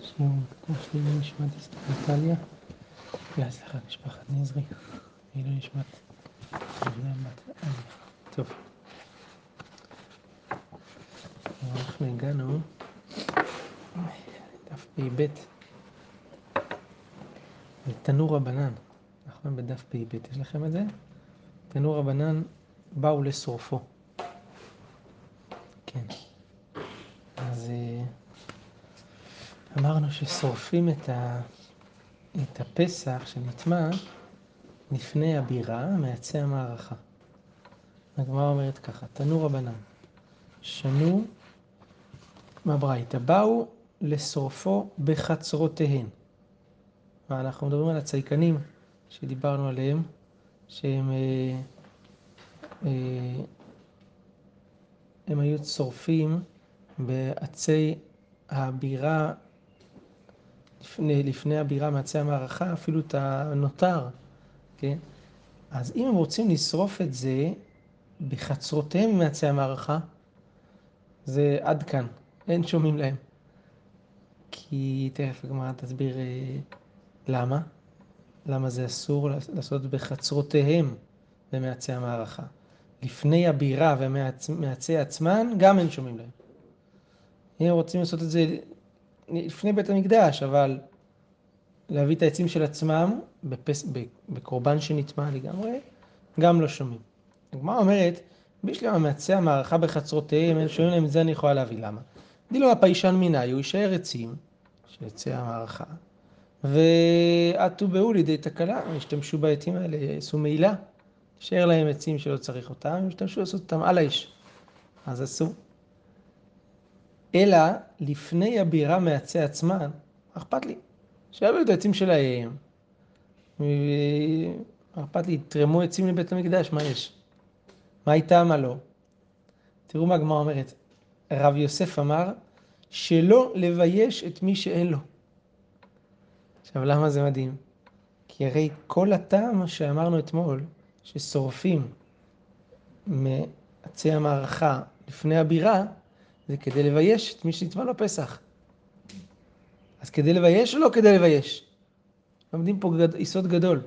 שיעור קדוש לעילוי נשמת אסתר נטליה, סליחה, משפחת נזרי, לעילוי נשמת אביה בת עליה. טוב. אנחנו הגענו. דף פ"ב, תנור רבנן, נכון? בדף פ"ב, יש לכם את זה? תנור רבנן באו לשרופו. כן. אז אמרנו ששורפים את, ה... את הפסח שנטמע לפני הבירה, מעצי המערכה. הגמרא אומרת ככה, תנו רבנן, שנו בברייתא, באו לשרופו בחצרותיהן. ואנחנו מדברים על הצייקנים שדיברנו עליהם, שהם אה, אה, הם היו שורפים בעצי הבירה לפני, לפני הבירה מעצי המערכה, אפילו את הנותר, כן? אז אם הם רוצים לשרוף את זה בחצרותיהם מעצי המערכה, זה עד כאן, אין שומעים להם. כי תכף הגמרא תסביר אה, למה, למה זה אסור לעשות בחצרותיהם במעצי המערכה. לפני הבירה ומעצי עצמן, גם אין שומעים להם. אם רוצים לעשות את זה לפני בית המקדש, אבל להביא את העצים של עצמם בפס... בקורבן שנטמע לגמרי, גם לא שומעים. הגמרא אומרת, בשלמה מעצי המערכה בחצרותיהם, הם שומעים להם את זה אני יכולה להביא, למה? דילו הפיישן מיני, הוא יישאר עצים של עצי המערכה, ועטו באו לידי תקלה, השתמשו בעצים האלה, עשו מעילה, יישאר להם עצים שלא צריך אותם, השתמשו לעשות אותם על האש, אז עשו. אלא לפני הבירה מעצי עצמן, אכפת לי. שיביאו את העצים שלהם, אכפת לי, יתרמו עצים לבית המקדש, מה יש? מה איתם, מה לא? תראו מה הגמרא אומרת. רב יוסף אמר, שלא לבייש את מי שאין לו. עכשיו, למה זה מדהים? כי הרי כל הטעם שאמרנו אתמול, ששורפים מעצי המערכה לפני הבירה, זה כדי לבייש את מי שנטמע לו פסח. אז כדי לבייש או לא כדי לבייש? לומדים פה גד... יסוד גדול.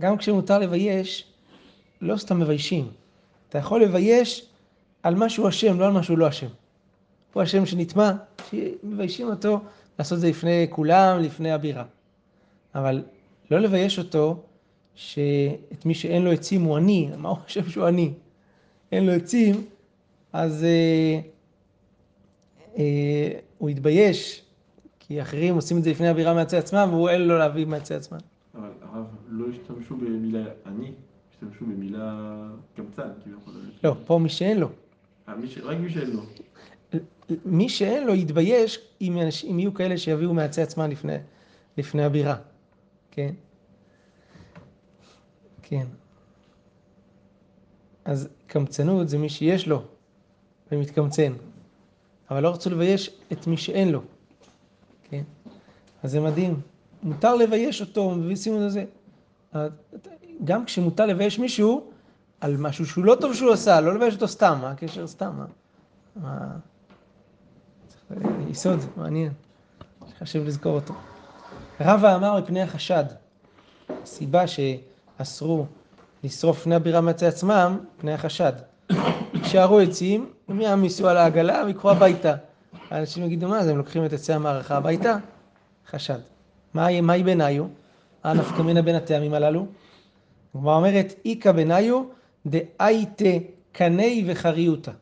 גם כשמותר לבייש, לא סתם מביישים. אתה יכול לבייש על מה שהוא אשם, לא על מה שהוא לא אשם. הוא אשם שנטמע, שמביישים אותו לעשות את זה לפני כולם, לפני הבירה. אבל לא לבייש אותו שאת מי שאין לו עצים הוא עני, מה הוא חושב שהוא עני? אין לו עצים, אז... אה, אה, הוא התבייש, כי אחרים עושים את זה לפני הבירה מעצי עצמם, והוא אין לו להביא מעצי עצמם. אבל הרב, לא השתמשו במילה אני, השתמשו במילה קמצן, כביכול. לא, פה מי שאין לו. אה, רק מי שאין לו. מי שאין לו יתבייש אם, אם יהיו כאלה שיביאו מעצי עצמם לפני, לפני הבירה, כן? כן. אז קמצנות זה מי שיש לו ומתקמצן. אבל לא רצו לבייש את מי שאין לו. כן? אז זה מדהים. מותר לבייש אותו, ושימו את זה. גם כשמותר לבייש מישהו על משהו שהוא לא טוב שהוא עשה, לא לבייש אותו סתם, מה הקשר סתם? מה? יסוד, מעניין. חשוב לזכור אותו. רבא אמר מפני החשד. הסיבה שאסרו לשרוף פני הבירה מעצי עצמם, פני החשד. יישארו עצים, הם יעמיסו על העגלה ויקחו הביתה. האנשים יגידו, מה זה, הם לוקחים את עצי המערכה הביתה? חשד. מהי ביניו? הנפקא מינה בין הטעמים הללו? הגמרא אומרת, איכא ביניו דאייתא קני וחריותא.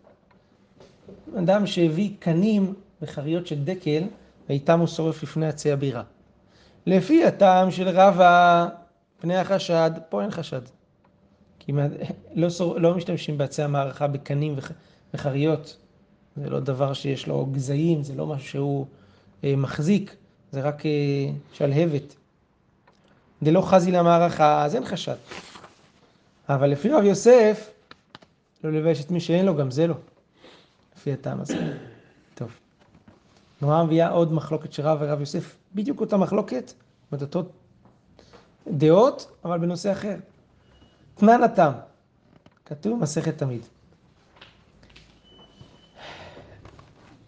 אדם שהביא קנים וחריות של דקל, ואיתם הוא שורף לפני עצי הבירה. לפי הטעם של רבא, פני החשד, פה אין חשד. כמעט, לא, סור, לא משתמשים בעצי המערכה בקנים וח, וחריות. זה לא דבר שיש לו גזעים, זה לא משהו שהוא אה, מחזיק, זה רק אה, שלהבת. דלא חזי למערכה, אז אין חשד. אבל לפי רב יוסף, לא לבייש את מי שאין לו, גם זה לא. לפי הטעם הזה. טוב. נורא מביאה עוד מחלוקת של רב ורב יוסף, בדיוק אותה מחלוקת, זאת אותו דעות, אבל בנושא אחר. תנן התם, כתוב מסכת תמיד.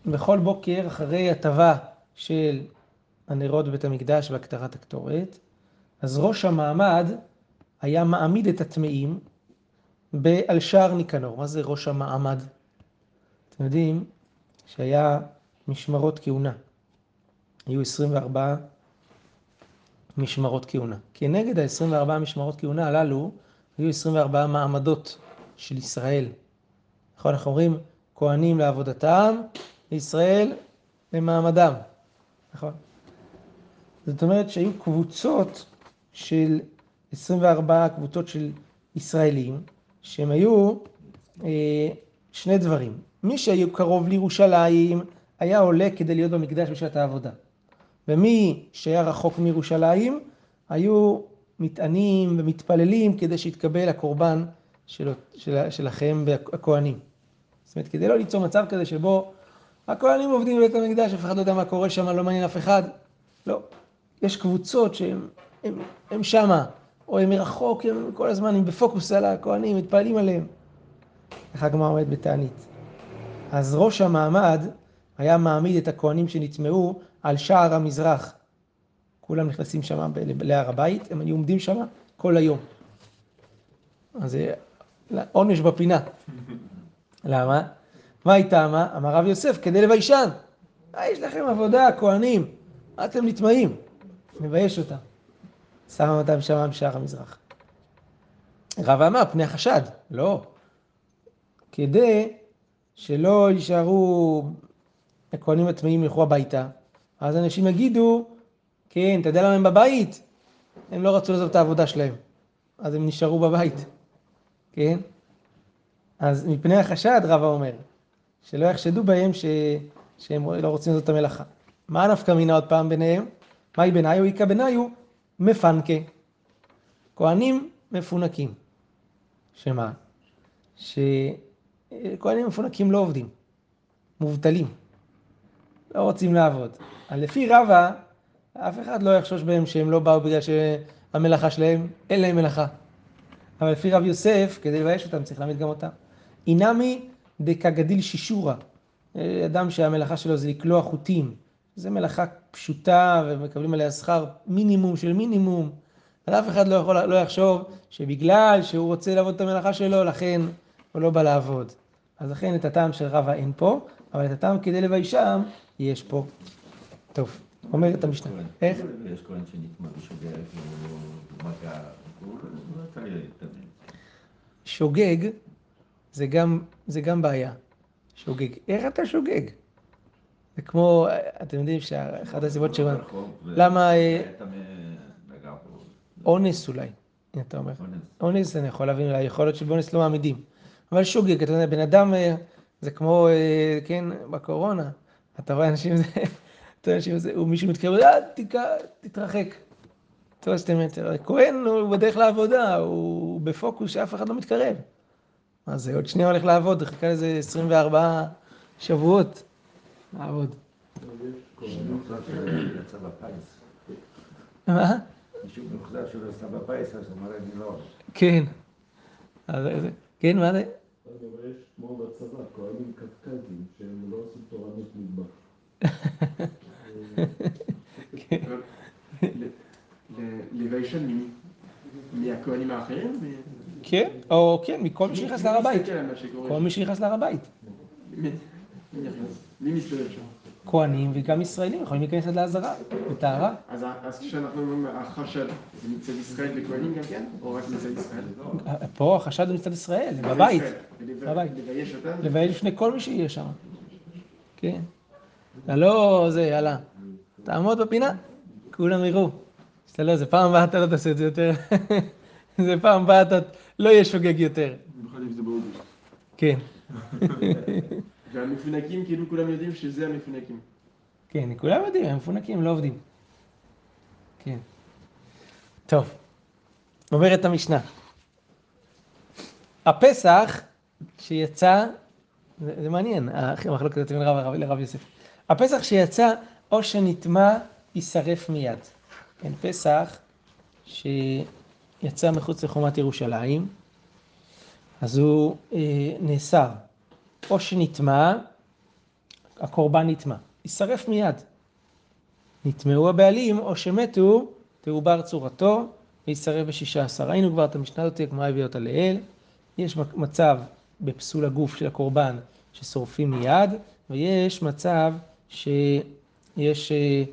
בכל בוקר, אחרי הטבה של הנרות בבית המקדש והקטרת הקטורת, אז ראש המעמד היה מעמיד את הטמאים על שער ניקנור. מה זה ראש המעמד? אתם יודעים שהיה משמרות כהונה. היו 24 משמרות כהונה. כנגד ה-24 משמרות כהונה הללו, היו 24 מעמדות של ישראל. נכון, אנחנו אומרים, כהנים לעבודתם, ישראל למעמדם. נכון? זאת אומרת שהיו קבוצות של 24 קבוצות של ישראלים, שהם היו אה, שני דברים. מי שהיו קרוב לירושלים היה עולה כדי להיות במקדש בשעת העבודה. ומי שהיה רחוק מירושלים היו מתענים ומתפללים כדי שיתקבל הקורבן של, של, שלכם והכוהנים. זאת אומרת, כדי לא ליצור מצב כזה שבו הכוהנים עובדים בבית המקדש, אף אחד לא יודע מה קורה שם, לא מעניין אף אחד. לא. יש קבוצות שהם הם, הם שמה, או הם מרחוק, הם כל הזמן הם בפוקוס על הכוהנים, מתפעלים עליהם. איך הגמרא עומד בתענית. אז ראש המעמד היה מעמיד את הכוהנים שנטמעו על שער המזרח. כולם נכנסים שם להר הבית, הם היו עומדים שם כל היום. אז זה עונש בפינה. למה? מה הייתה מה? אמר רב יוסף, כדי לביישן. אה, יש לכם עבודה, כהנים, מה אתם נטמעים? מבייש אותם. שם אותם שם בשער המזרח. רב אמר, פני החשד. לא. כדי שלא יישארו, הכהנים הטמאים ילכו הביתה, אז אנשים יגידו, כן, אתה יודע למה הם בבית? הם לא רצו לעזוב את העבודה שלהם, אז הם נשארו בבית, כן? אז מפני החשד, רבא אומר, שלא יחשדו בהם ש... שהם לא רוצים לעשות את המלאכה. מה נפקא מינה עוד פעם ביניהם? מהי ביניו? איכא ביניו מפנקה. כהנים מפונקים. שמה? שכהנים מפונקים לא עובדים, מובטלים, לא רוצים לעבוד. לפי רבא, אף אחד לא יחשוש בהם שהם לא באו בגלל שהמלאכה שלהם, אין להם מלאכה. אבל לפי רב יוסף, כדי לבייש אותם, צריך להעמיד גם אותם. אינמי דקגדיל שישורה, אדם שהמלאכה שלו זה לקלוע חוטים. זו מלאכה פשוטה ומקבלים עליה שכר מינימום של מינימום. אז אף אחד לא יכול, לא יחשוב שבגלל שהוא רוצה לעבוד את המלאכה שלו, לכן הוא לא בא לעבוד. אז לכן את הטעם של רבא אין פה, אבל את הטעם כדי לביישם, יש פה. טוב, אומרת המשנה. איך? יש כהן שנטמע בשוגג, הוא מכה, הוא לא להתאמן. שוגג זה גם, זה גם בעיה. שוגג. איך אתה שוגג? זה כמו, אתם יודעים שאחת הסיבות ש... למה... אה, אונס אולי, אם אתה אומר. אונס אני יכול להבין, יכול להיות שבאונס לא מעמידים. אבל שוגג, אתה יודע, בן אדם אה, זה כמו, אה, כן, בקורונה, אתה רואה אנשים, זה, אתה רואה אנשים, זה, מישהו מתקרב, אה, תתרחק. טוב, שתי מטר. כהן הוא בדרך לעבודה, הוא בפוקוס שאף אחד לא מתקרב. מה זה, עוד שנייה הולך לעבוד, חיכה לזה 24 שבועות לעבוד. מה? לא... כן. כן, מה זה? כמו בצבא, כהנים קפקזים, שהם לא עושים תורנות מטבח. לביישן מהכהנים האחרים? כן, או כן, מכל מי שנכנס להר הבית. כל מי שנכנס להר הבית. מי מסתובב שם? כהנים וגם ישראלים יכולים להיכנס עד לעזרה, לטהרה. אז כשאנחנו אומרים החשד, זה מצד ישראל וכהנים גם כן? או רק מצד ישראל? פה החשד הוא מצד ישראל, בבית. בבית. לבייש אותם? לבייש לפני כל מי שיהיה שם. כן. אתה לא, זה, יאללה. תעמוד בפינה, כולם יראו. שאתה לא, זה פעם הבאה אתה לא תעשה את זה יותר. זה פעם הבאה אתה לא יהיה שוגג יותר. במיוחד אם זה באוגוסט. כן. והמפונקים, כאילו כולם יודעים שזה המפונקים. כן, כולם יודעים, הם מפונקים, לא עובדים. כן. טוב, אומרת המשנה. הפסח שיצא, זה, זה מעניין, המחלוקת בין רב לרב יוסף. הפסח שיצא, או שנטמע, יישרף מיד. כן, פסח שיצא מחוץ לחומת ירושלים, אז הוא אה, נאסר. או שנטמע, הקורבן נטמע. יישרף מיד. נטמעו הבעלים, או שמתו, תעובר צורתו, ויישרף בשישה עשר. ראינו כבר את המשנה הזאת, הגמרא הביאה אותה לעיל. יש מצב בפסול הגוף של הקורבן ששורפים מיד, ויש מצב שיש אה,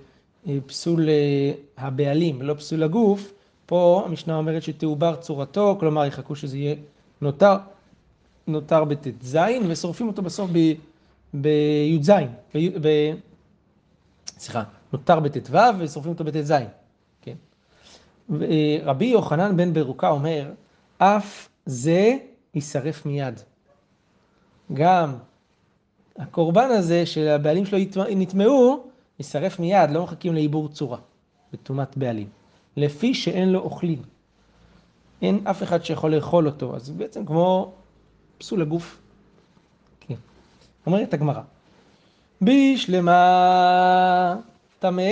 אה, פסול אה, הבעלים, לא פסול הגוף. פה המשנה אומרת שתעובר צורתו, כלומר יחכו שזה יהיה נותר, נותר בט"ז, ושורפים אותו בסוף בי"ז, סליחה, נותר בט"ו ושורפים אותו בט"ז, כן. רבי יוחנן בן ברוקה אומר, אף זה יישרף מיד. גם הקורבן הזה שהבעלים שלו נטמעו, יישרף מיד, לא מחכים לעיבור צורה, בטומאת בעלים. לפי שאין לו אוכלים. אין אף אחד שיכול לאכול אותו, אז בעצם כמו פסול הגוף. כן. אומרת הגמרא, בשלמה טמא,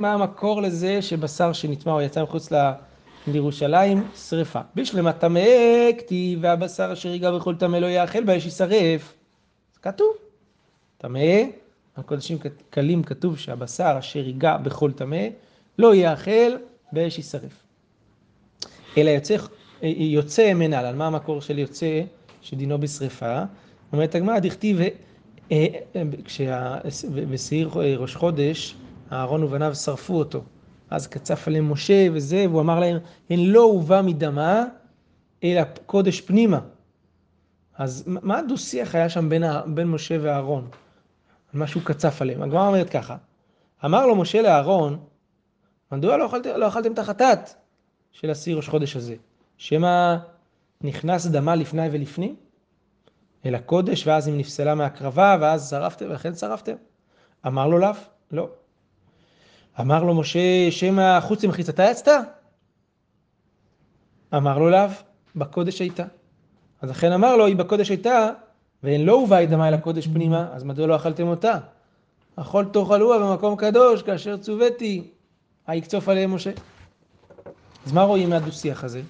מה המקור לזה שבשר שנטמע או יצא מחוץ לירושלים, שרפה. בשלמה טמא, כתיב והבשר אשר ייגע בכל טמא לא יאכל באש יישרף. זה כתוב. טמא, הקודשים קלים כתוב שהבשר אשר ייגע בכל טמא לא יאכל באש יישרף. אלא יוצא, יוצא מנהלן, מה המקור של יוצא שדינו בשרפה? אומרת הגמרא, דכתיב, אה, אה, כשבשעיר ראש חודש, אהרון ובניו שרפו אותו. אז קצף עליהם משה וזה, והוא אמר להם, הן לא הובא מדמה, אלא קודש פנימה. אז מה הדו-שיח היה שם בין, בין משה ואהרון? מה שהוא קצף עליהם. הגמרא אומרת ככה, אמר לו משה לאהרון, מדוע לא לא אכלתם את החטאת של השיא ראש חודש הזה? שמא נכנס דמה לפני ולפנים? אל הקודש, ואז היא נפסלה מהקרבה, ואז שרפתם, ולכן שרפתם? אמר לו לאו, לא. אמר לו משה, שמא חוץ ממחיצתה יצתה? אמר לו לאו, בקודש הייתה. אז לכן אמר לו, היא בקודש הייתה, ואין לא הובא את דמה אל הקודש פנימה, אז מדוע לא אכלתם אותה? אכול תאכלוה במקום קדוש, כאשר צוויתי, היקצוף עליהם משה. אז מה רואים מהדו-שיח הזה?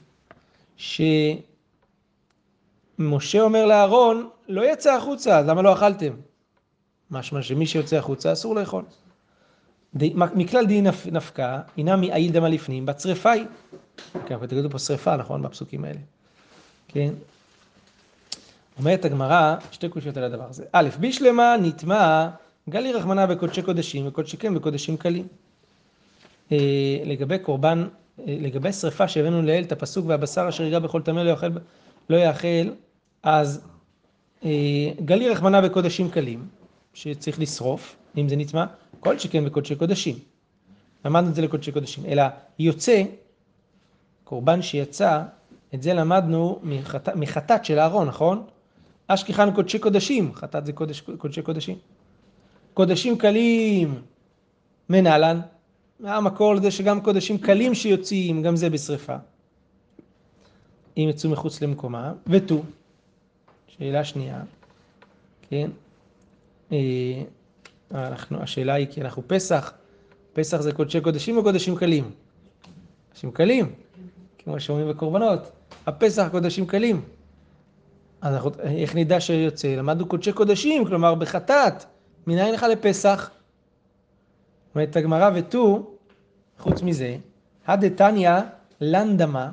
שמשה אומר לאהרון, לא יצא החוצה, למה לא אכלתם? משמע שמי שיוצא החוצה אסור לאכול. מכלל דין נפקא, הנה מעיל דמה לפנים, בצרפה היא. כן, ותגידו פה שרפה, נכון? בפסוקים האלה. כן? אומרת הגמרא, שתי קושיות על הדבר הזה. א', בשלמה נטמע גלי רחמנה בקודשי קודשים וקודשי כן בקודשים קלים. אה, לגבי קורבן, אה, לגבי שרפה שהבאנו לעיל את הפסוק והבשר אשר ייגע בכל טמא לא יאכל, לא יאכל, אז אה, גלי רחמנה בקודשים קלים, שצריך לשרוף, אם זה נטמע, כל שכן בקודשי קודשים. למדנו את זה לקודשי קודשים, אלא יוצא, קורבן שיצא, את זה למדנו מחטאת, מחטאת של אהרון, נכון? אשכחן קודשי קודשים, חטאת זה קודש, קודשי קודשים. קודשים קלים מנהלן, מה המקור לזה שגם קודשים קלים שיוצאים, גם זה בשריפה. אם יצאו מחוץ למקומה, ותו, שאלה שנייה, כן, אה, אנחנו, השאלה היא כי אנחנו פסח, פסח זה קודשי קודשים או קודשים קלים? קודשים קלים, כמו שאומרים בקורבנות, הפסח קודשים קלים. אז אנחנו, איך נדע שיוצא? למדנו קודשי קודשים, כלומר בחטאת, מנין לך לפסח? אומרת הגמרא ותו, חוץ מזה, הדתניא לנדמה,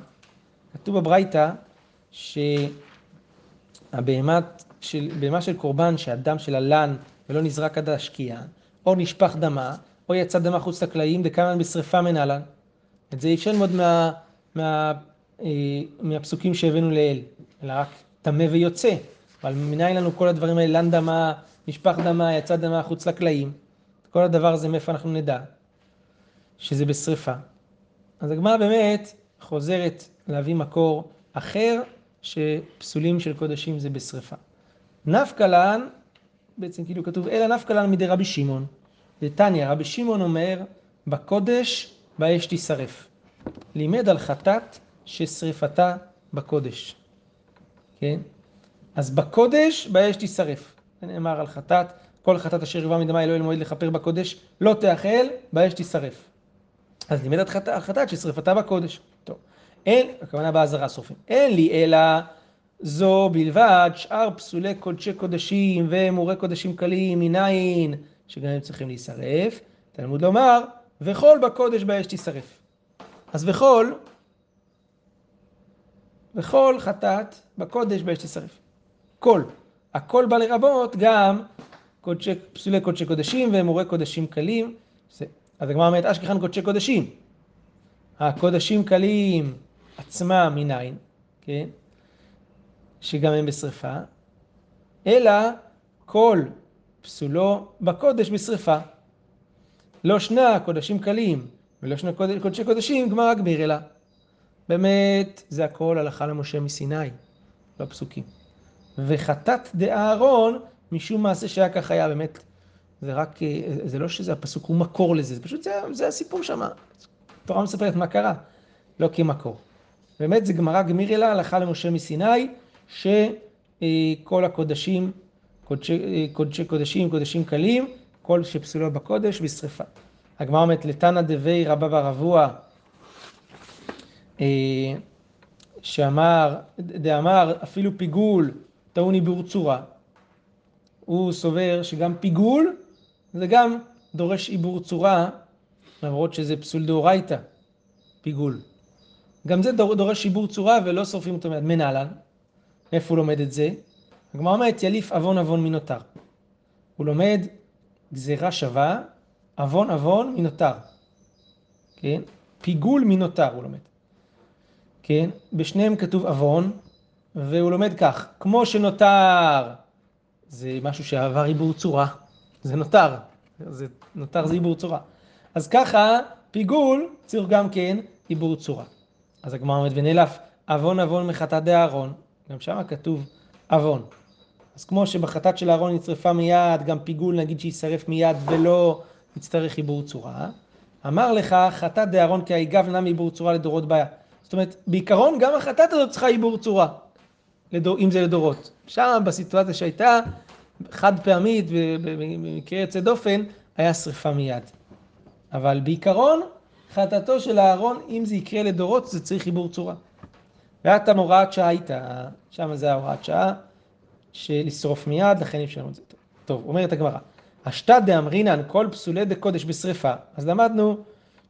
כתוב בברייתא שהבהמה של, של קורבן שהדם של הלן ולא נזרק עד השקיעה, או נשפך דמה, או יצא דמה חוץ לקלעים, דקאמן בשרפה מנהלן. את זה אי אפשר ללמוד מה, מה, אה, מהפסוקים שהבאנו לעיל, אלא רק טמא ויוצא. אבל מנין לנו כל הדברים האלה, לן דמה, נשפך דמה, יצא דמה חוץ לקלעים. כל הדבר הזה, מאיפה אנחנו נדע? שזה בשרפה. אז הגמרא באמת חוזרת להביא מקור אחר, שפסולים של קודשים זה בשרפה. נפקא לן בעצם כאילו כתוב, אלא נפקא לן מדי רבי שמעון. דתניא, רבי שמעון אומר, בקודש באש תישרף. לימד על חטאת ששרפתה בקודש. כן? אז בקודש באש תישרף. זה נאמר על חטאת, כל חטאת אשר יבוא מדמה אלוהי למועד לכפר בקודש, לא תאכל, באש תישרף. אז לימד החטאת החטאת ששרפתה בקודש. אין, הכוונה באזהרה שורפים. אין לי אלא זו בלבד, שאר פסולי קודשי קודשים ואמורי קודשים קלים, מניין, שגם הם צריכים להישרף. תלמוד לומר, וכל בקודש באש תישרף. אז וכל, וכל חטאת בקודש באש תישרף. כל. הכל בא לרבות גם קודשי, פסולי קודשי קודשים ואמורי קודשים קלים. אז הגמרא אומרת, אשכחן קודשי קודשים. הקודשים קלים עצמם מניין, כן? שגם הם בשרפה, אלא כל פסולו בקודש בשרפה. לא שנה קודשים קלים ולא שנה קוד- קודשי קודשים, גמרא גמיר אלא. באמת, זה הכל הלכה למשה מסיני, בפסוקים. וחטאת דאהרון משום מעשה שהיה כך היה, באמת, זה רק, זה לא שזה הפסוק הוא מקור לזה, זה פשוט, זה, זה הסיפור שם. התורה מספרת מה קרה, לא כמקור. באמת זה גמרא גמיר אלא הלכה למשה מסיני, שכל הקודשים, קודשי, קודשי קודשים, קודשים קלים, כל שפסולו בקודש בשרפה. הגמרא אומרת לתנא דבי רבא בר אבוה, אה, שאמר, דאמר אפילו פיגול טעון עיבור צורה. הוא סובר שגם פיגול זה גם דורש עיבור צורה, למרות שזה פסול דאורייתא, פיגול. גם זה דור- דורש עיבור צורה ולא שורפים אותו מיד. מנהלן, איפה הוא לומד את זה? הגמרא אומרת יליף עוון עוון מנותר. הוא לומד גזירה שווה, עוון עוון מנותר. כן? פיגול מנותר הוא לומד. כן? בשניהם כתוב עוון, והוא לומד כך, כמו שנותר, זה משהו שעבר עיבור צורה, זה נותר, זה נותר זה עיבור צורה. אז ככה, פיגול צריך גם כן עיבור צורה. אז הגמרא אומרת ונאלף, עוון עוון מחטאת דאהרון, גם שם כתוב עוון. אז כמו שבחטאת של אהרון נצרפה מיד, גם פיגול נגיד שישרף מיד ולא יצטרך עיבור צורה. אמר לך, חטאת דאהרון כי היגב נע מעיבור צורה לדורות בעיה. זאת אומרת, בעיקרון גם החטאת הזאת צריכה עיבור צורה, לדור, אם זה לדורות. שם בסיטואציה שהייתה, חד פעמית, במקרה יוצא דופן, היה שרפה מיד. אבל בעיקרון, חטאתו של אהרון, אם זה יקרה לדורות, זה צריך עיבור צורה. והתם הוראת שעה הייתה, שם זה ההוראת שעה, שלשרוף מיד, לכן אי אפשר ללמוד את זה. טוב, אומרת הגמרא, אשתא דאמרינן כל פסולי דקודש בשרפה. אז למדנו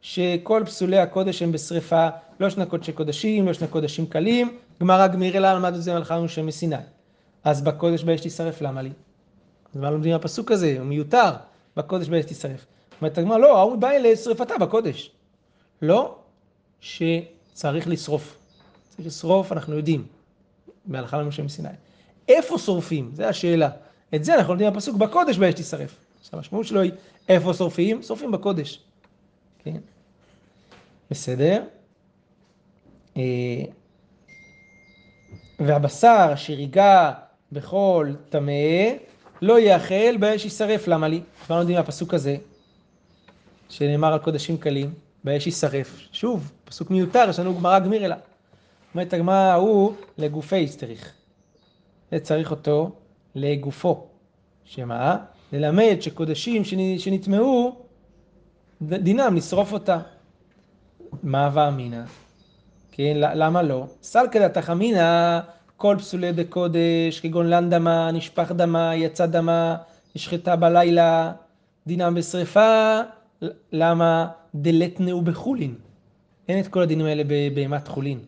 שכל פסולי הקודש הם בשרפה, לא שני קודשי קודשים, לא שני קודשים קלים, גמרא גמיר אלא למדנו את זה מלאכה משה מסיני. אז בקודש באש תישרף, למה לי? אז מה לומדים מהפסוק הזה? הוא מיותר, בקודש באש תישרף. אומרת הגמרא, לא, ההוא בא אלה שרפתה בקודש. לא שצריך לשרוף. צריך לשרוף, אנחנו יודעים, בהלכה למשה מסיני. איפה שורפים? זו השאלה. את זה אנחנו לומדים מהפסוק, בקודש באש תישרף. עכשיו המשמעות שלו היא, איפה שורפים? שורפים בקודש. כן? בסדר? אה, והבשר אשר ייגע בכל טמא, לא יאכל באש יישרף. למה לי? מה לומדים מהפסוק הזה, שנאמר על קודשים קלים, באש יישרף. שוב, פסוק מיותר, יש לנו גמרא גמיר אלה. אומרת הגמרא ההוא לגופי צריך. צריך אותו לגופו. שמה? ללמד שקודשים שנ- שנטמעו, דינם לשרוף אותה. מה הווה אמינא? כן, למה לא? סלקא דתך אמינא, כל פסולי דקודש, כגון לן דמה, נשפך דמה, יצא דמה, נשחטה בלילה, דינם בשרפה, ל- למה? דלתנאו בחולין. אין את כל הדינים האלה בבהמת חולין.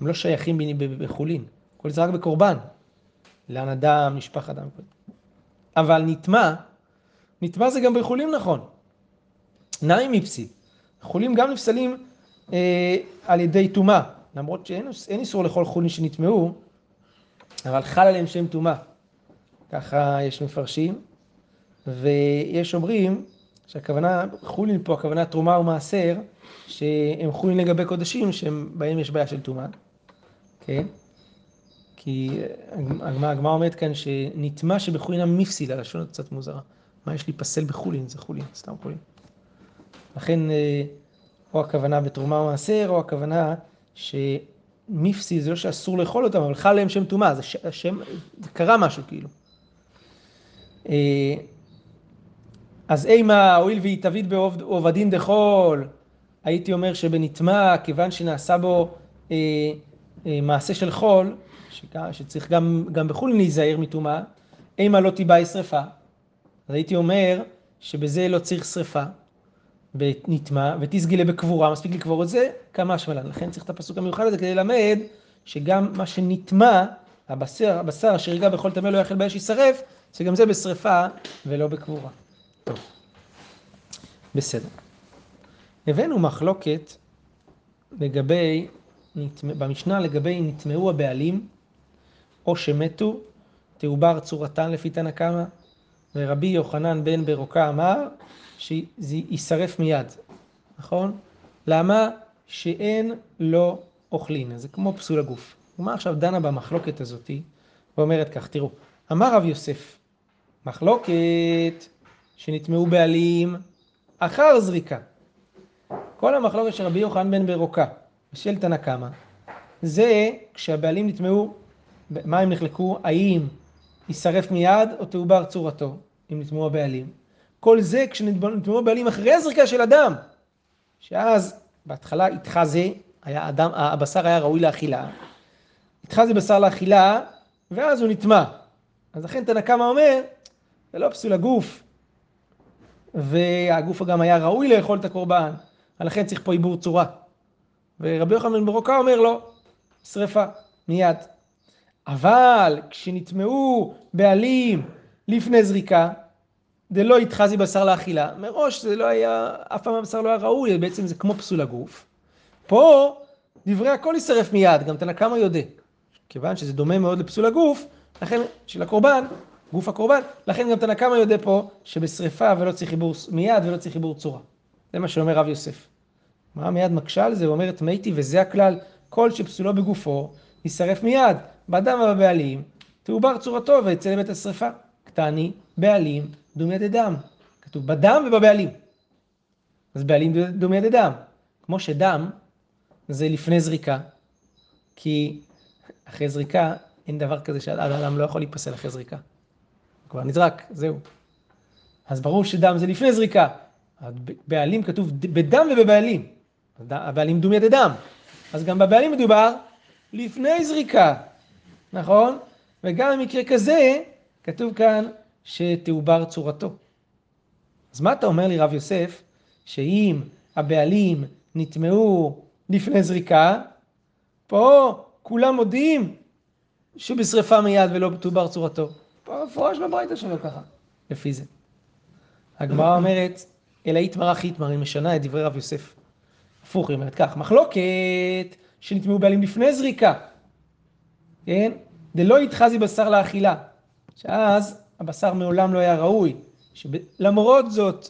הם לא שייכים בחולין. כל זה רק בקורבן. לן הדם, נשפך הדם. אבל נטמע, נטמע זה גם בחולים נכון. נאי מפסיד. חולים גם נפסלים אה, על ידי טומאה, למרות שאין אין איסור לכל חולין שנטמעו, אבל חל עליהם שם טומאה. ככה יש מפרשים, ויש אומרים שהכוונה, חולין פה, הכוונה תרומה ומעשר, שהם חולין לגבי קודשים, שבהם יש בעיה של טומאה, כן? כי הגמרא אומרת כאן שנטמע שבחולין מפסיד, הלשון קצת מוזרה. מה יש להיפסל בחולין? זה חולין, סתם חולין. לכן אה, או הכוונה בתרומה או מעשר, או הכוונה שמפסי זה לא שאסור לאכול אותם, אבל חל עליהם שם טומאה, זה, זה קרה משהו כאילו. אז אימה, הואיל והיא תביד בעובדין דחול, הייתי אומר שבנטמע, כיוון שנעשה בו אה, אה, מעשה של חול, שצריך גם, גם בחו"ל להיזהר מטומאה, אימה לא תיבאי שרפה. אז הייתי אומר שבזה לא צריך שרפה, ונטמע, ותסגילה בקבורה, מספיק לקבור את זה, כמה שמלן. לכן צריך את הפסוק המיוחד הזה כדי ללמד שגם מה שנטמע, הבשר, הבשר אשר בכל טמא לא יאכל באש יישרף, שגם זה בשרפה ולא בקבורה. טוב, בסדר. הבאנו מחלוקת לגבי, במשנה לגבי נטמעו הבעלים או שמתו, תעובר צורתן לפי תנא קמא, ורבי יוחנן בן ברוקה אמר שזה יישרף מיד, נכון? למה? שאין לו אוכלין, זה כמו פסול הגוף. הגמרא עכשיו דנה במחלוקת הזאתי ואומרת כך, תראו, אמר רב יוסף, מחלוקת שנטמעו בעלים אחר זריקה. כל המחלוקת של רבי יוחנן בן ברוקה ושל תנא קמא, זה כשהבעלים נטמעו, מה הם נחלקו? האם יישרף מיד או תעובר צורתו, אם נטמעו הבעלים. כל זה כשנטמעו הבעלים אחרי הזריקה של אדם, שאז בהתחלה איתך זה, היה אדם, הבשר היה ראוי לאכילה, איתך זה בשר לאכילה, ואז הוא נטמע. אז לכן תנא קמא אומר, זה לא פסול הגוף, והגוף גם היה ראוי לאכול את הקורבן, ולכן צריך פה עיבור צורה. ורבי יוחנן בן ברוקה אומר לו, שרפה, מיד. אבל כשנטמעו בעלים לפני זריקה, דלא יתחזי בשר לאכילה, מראש זה לא היה, אף פעם הבשר לא היה ראוי, בעצם זה כמו פסול הגוף. פה דברי הכל יישרף מיד, גם תנא קמא יודע. כיוון שזה דומה מאוד לפסול הגוף, לכן, של הקורבן, גוף הקורבן, לכן גם תנא קמא יודע פה שבשרפה ולא צריך חיבור מיד ולא צריך חיבור צורה. זה מה שאומר רב יוסף. מה מיד מקשה על זה? הוא אומר את מתי וזה הכלל, כל שפסולו בגופו יישרף מיד, באדם ובבעלים, תעובר צורתו ויצא לבית השרפה. קטני, בעלים, דומי דדם. כתוב בדם ובבעלים. אז בעלים דומי דדם. כמו שדם זה לפני זריקה, כי אחרי זריקה אין דבר כזה שהאדם לא יכול להיפסל אחרי זריקה. כבר נזרק, זהו. אז ברור שדם זה לפני זריקה. בעלים כתוב בדם ובבעלים. הבעלים דומי דדם. אז גם בבעלים מדובר לפני זריקה, נכון? וגם במקרה כזה, כתוב כאן שתעובר צורתו. אז מה אתה אומר לי רב יוסף, שאם הבעלים נטמעו לפני זריקה, פה כולם מודיעים שבשרפה מיד ולא תעובר צורתו. פה מפורש בברייתא שלו ככה, לפי זה. הגמרא אומרת, אלא איתמר אחי היא משנה את דברי רב יוסף. הפוך, היא אומרת כך, מחלוקת שנטמעו בעלים לפני זריקה, כן? דלא יתחזי בשר לאכילה, שאז הבשר מעולם לא היה ראוי, שלמרות זאת,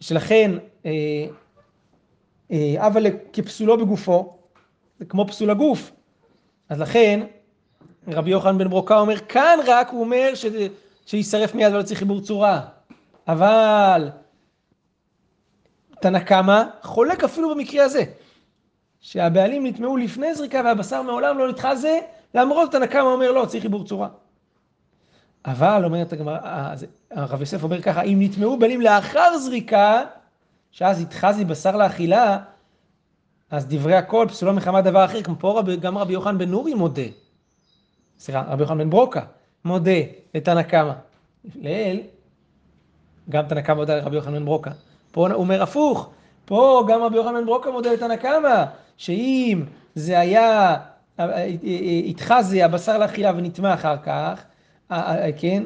שלכן, אה, אה, אבל כפסולו בגופו, זה כמו פסול הגוף, אז לכן, רבי יוחנן בן ברוקה אומר, כאן רק הוא אומר ש... שישרף מיד ולא צריך חיבור צורה, אבל תנא קמא חולק אפילו במקרה הזה, שהבעלים נטמעו לפני זריקה והבשר מעולם לא נדחה זה, למרות תנא קמא אומר לא, צריך חיבור צורה. אבל אומרת הגמרא, הרב יוסף אומר ככה, אם נטמעו בעלים לאחר זריקה, שאז יתחזי בשר לאכילה, אז דברי הכל פסולו מחמת דבר אחר, כמו פה גם רבי יוחנן בן נורי מודה, סליחה, רבי יוחנן בן ברוקה, מודה לתנא קמא. לאל, גם תנא קמא מודה לרבי יוחנן בן ברוקה. פה הוא אומר הפוך, פה גם רבי יוחנן בן ברוקה מודה לתנא קמא, שאם זה היה, התחזי הבשר לאכילה ונטמע אחר כך, כן,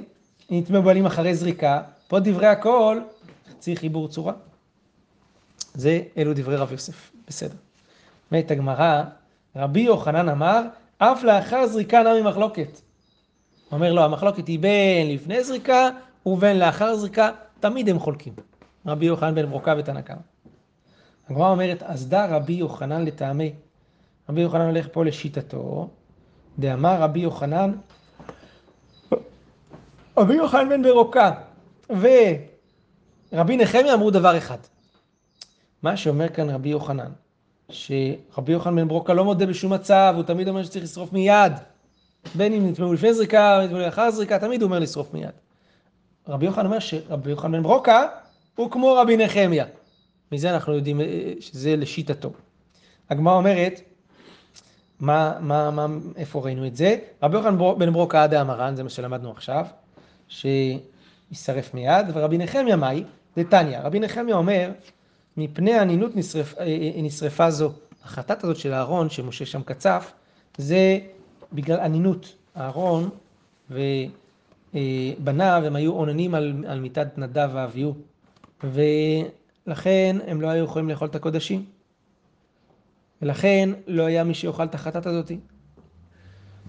נטמע בעלים אחרי זריקה, פה דברי הכל, צריך חיבור צורה. זה, אלו דברי רב יוסף, בסדר. אומרת הגמרא, רבי יוחנן אמר, אף לאחר זריקה נמי מחלוקת. אומר לו, המחלוקת היא בין לפני זריקה ובין לאחר זריקה, תמיד הם חולקים. רבי יוחנן בן ברוקה ותנא קמא. הגמרא אומרת, אז דא רבי יוחנן לטעמי. רבי יוחנן הולך פה לשיטתו, דאמר רבי יוחנן, רבי יוחנן בן ברוקה ורבי נחמיה אמרו דבר אחד. מה שאומר כאן רבי יוחנן, שרבי יוחנן בן ברוקה לא מודה בשום מצב, הוא תמיד אומר שצריך לשרוף מיד. בין אם נטמעו לפני זריקה, נטמעו לאחר זריקה, תמיד הוא אומר לשרוף מיד. רבי יוחנן אומר שרבי יוחנן בן ברוקה הוא כמו רבי נחמיה. מזה אנחנו יודעים אה, שזה לשיטתו. הגמרא אומרת, מה, מה, מה, איפה ראינו את זה? רבי יוחנן בן ברוקה עדה המרן, זה מה שלמדנו עכשיו, שישרף מיד, ורבי נחמיה מאי? דתניא. רבי נחמיה אומר, מפני אנינות נשרף, אה, אה, נשרפה זו. החטאת הזאת של אהרון, שמשה שם קצף, זה בגלל אנינות. אהרון ובניו הם היו אוננים על, על מיטת נדב ואביהו, ולכן הם לא היו יכולים לאכול את הקודשים. ולכן לא היה מי שיאכל את החטאת הזאת.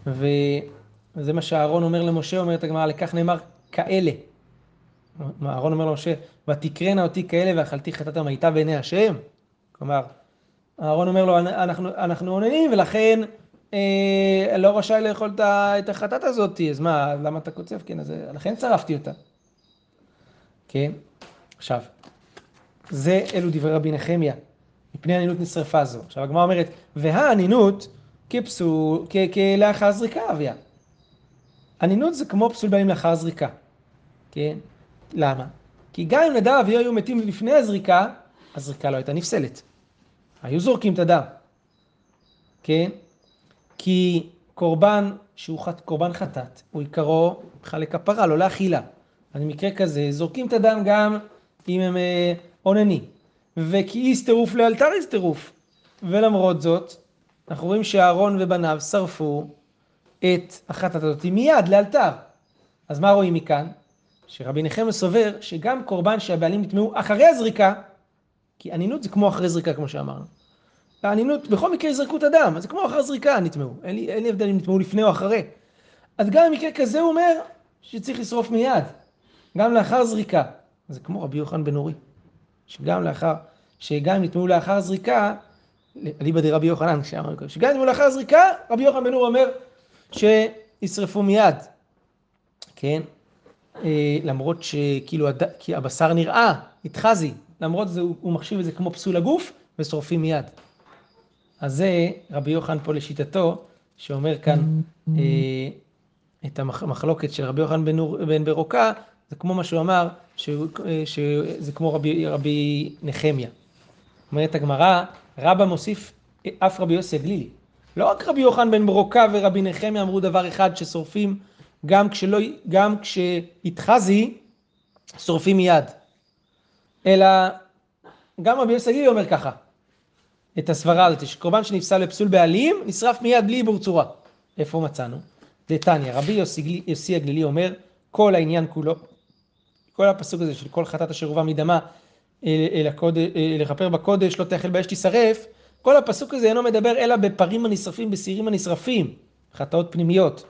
וזה מה שאהרון אומר למשה, אומרת הגמרא, לכך נאמר כאלה. אהרון אומר למשה, ותקרנה אותי כאלה ואכלתי חטאת המיטה בעיני השם. כלומר, אהרון אומר לו, אנחנו, עוננים ולכן אה, לא רשאי לאכול את החטאת הזאת, אז מה, למה אתה קוצב? כן, אז לכן צרפתי אותה. כן, עכשיו, זה אלו דברי רבי נחמיה, מפני אנינות נשרפה זו. עכשיו הגמרא אומרת, והאנינות כפסול, כלאחר זריקה אביה. אנינות זה כמו פסול בנים לאחר זריקה, כן? למה? כי גם אם נדב ואביהו היו מתים לפני הזריקה, הזריקה לא הייתה נפסלת. היו זורקים את הדם, כן? כי קורבן שהוא חט, קורבן חטאת, הוא עיקרו בכלל לכפרה, לא לאכילה. אז במקרה כזה, זורקים את הדם גם אם הם אה, אוננים. וכי איס טירוף לאלתר איס טירוף. ולמרות זאת, אנחנו רואים שאהרון ובניו שרפו את החטאת הזאת מיד, לאלתר. אז מה רואים מכאן? שרבי נחמיה סובר שגם קורבן שהבעלים נטמעו אחרי הזריקה, כי אנינות זה כמו אחרי זריקה, כמו שאמרנו. האנינות, בכל מקרה יזרקו את הדם, אז זה כמו אחרי זריקה נטמעו. אין אין לי הבדל אם נטמעו לפני או אחרי. אז גם במקרה כזה הוא אומר שצריך לשרוף מיד, גם לאחר זריקה. זה כמו רבי יוחנן בן אורי, שגם לאחר, שגם נטמעו לאחר זריקה, אליבא דרבי יוחנן, שאמרנו קודם, שגם נטמעו לאחר זריקה, רבי יוחנן בן אורי אומר שישרפו מיד, כן? אה, למרות שכאילו. כי הבשר נראה, התחזי, למרות זה הוא, מחשיב את זה כמו פסול הגוף, ושורפים מיד. אז זה רבי יוחנן פה לשיטתו, שאומר כאן אה, את המחלוקת של רבי יוחנן בן, בן ברוקה, זה כמו מה שהוא אמר, אה, שזה כמו רבי, רבי נחמיה. אומרת הגמרא, רבא מוסיף אף רבי יוסי הגלילי. לא רק רבי יוחנן בן ברוקה ורבי נחמיה אמרו דבר אחד, ששורפים גם, כשלא, גם כשהתחזי, שורפים מיד. אלא גם רבי הגלילי אומר ככה, את הסברה הזאת, שקורבן שנפסל לפסול בעלים, נשרף מיד בלי עיבור צורה. איפה מצאנו? דתניא, רבי יוסי, יוסי הגלילי אומר, כל העניין כולו, כל הפסוק הזה של כל חטאת אשר הובא מדמה אל, אל הקודש, לכפר בקודש, לא תאכל באש תישרף, כל הפסוק הזה אינו מדבר אלא בפרים הנשרפים, בשעירים הנשרפים, חטאות פנימיות.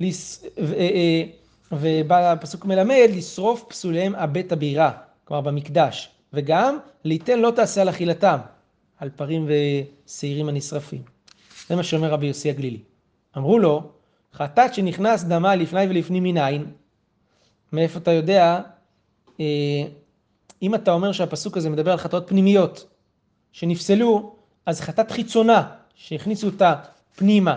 לס- ו- אה, אה, מלמד, לשרוף פסוליהם הבית הבירה, כלומר במקדש, וגם ליתן לא תעשה על אכילתם, על פרים ושעירים הנשרפים. זה מה שאומר רבי יוסי הגלילי. אמרו לו, חטאת שנכנס דמה לפני ולפנים מנין, מאיפה אתה יודע, אה, אם אתה אומר שהפסוק הזה מדבר על חטאות פנימיות שנפסלו, אז חטאת חיצונה שהכניסו אותה פנימה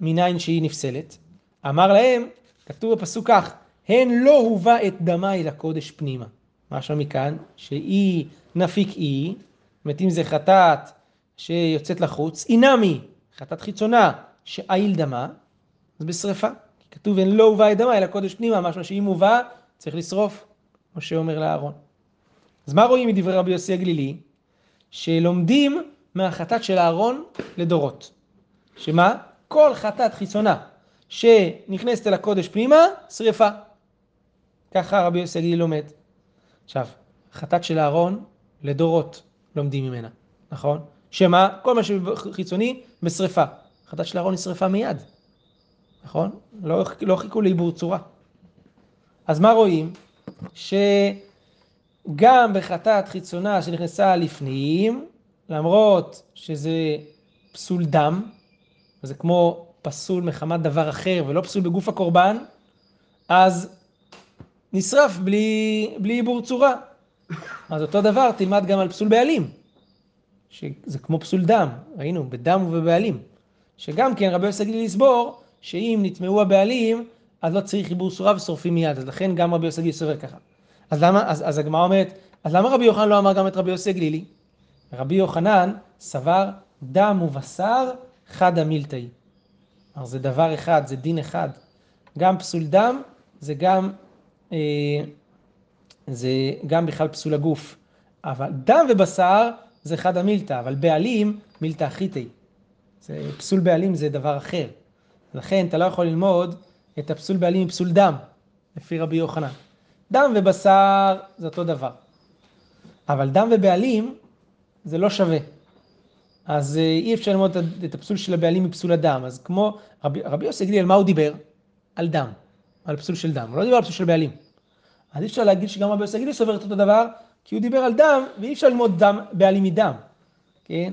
מנין שהיא נפסלת, אמר להם, כתוב בפסוק כך, הן לא הובא את דמה אל הקודש פנימה. משמע מכאן, שאי נפיק אי, זאת אם זה חטאת שיוצאת לחוץ, אינמי, חטאת חיצונה שאיל דמה, אז בשרפה. כי כתוב הן לא הובא את דמה אל הקודש פנימה, משמע שאם הובא צריך לשרוף, כמו שאומר לאהרון. אז מה רואים מדברי רבי יוסי הגלילי? שלומדים מהחטאת של אהרון לדורות. שמה? כל חטאת חיצונה שנכנסת אל הקודש פנימה, שרפה. ככה רבי יוסי הגלילי לומד. עכשיו, חטאת של אהרון לדורות לומדים ממנה, נכון? שמה? כל מה שחיצוני בשרפה. חטאת של אהרון היא שרפה מיד, נכון? לא, לא חיכו לעיבור צורה. אז מה רואים? שגם בחטאת חיצונה שנכנסה לפנים, למרות שזה פסול דם, זה כמו פסול מחמת דבר אחר ולא פסול בגוף הקורבן, אז נשרף בלי, בלי עיבור צורה. אז אותו דבר תלמד גם על פסול בעלים, שזה כמו פסול דם, ראינו, בדם ובבעלים, שגם כן רבי יוסי גלילי לסבור, שאם נטמעו הבעלים, אז לא צריך עיבור צורה ושורפים מיד, אז לכן גם רבי יוסי גלילי סובר ככה. אז למה, אז, אז הגמרא אומרת, אז למה רבי יוחנן לא אמר גם את רבי יוסי גלילי? רבי יוחנן סבר דם ובשר חד המילתאי. כלומר זה דבר אחד, זה דין אחד. גם פסול דם זה גם, אה, זה גם בכלל פסול הגוף. אבל דם ובשר זה חד המילתא, אבל בעלים מילתא אחיתי. זה, פסול בעלים זה דבר אחר. לכן אתה לא יכול ללמוד את הפסול בעלים מפסול דם, לפי רבי יוחנן. דם ובשר זה אותו דבר. אבל דם ובעלים זה לא שווה. אז אה, אי אפשר ללמוד את- הפסול של הבעלים מפסול הדם. אז כמו רבי, רבי יוסי על מה הוא דיבר? על דם, על פסול של דם. הוא לא דיבר על פסול של בעלים. אז אי אפשר להגיד שגם רבי יוסי גלילי סובר את אותו דבר, כי הוא דיבר על דם, ואי אפשר ללמוד דם, בעלים מדם. כן?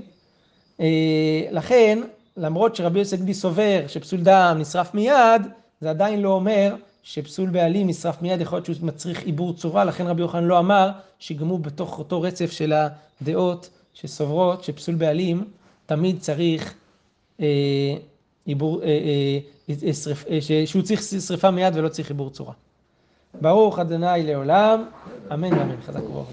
אה, לכן, למרות שרבי יוסי גלילי סובר שפסול דם נשרף מיד, זה עדיין לא אומר שפסול בעלים נשרף מיד, יכול להיות שהוא מצריך עיבור צורה, לכן רבי יוחנן לא אמר הוא בתוך אותו רצף של הדעות שסוברות שפסול בעלים תמיד צריך אה, עיבור, אה, אה, אה, שרפ, אה, שהוא צריך שרפה מיד ולא צריך עיבור צורה. ברוך אדוני לעולם, אמן ואמן, חזק וברוך.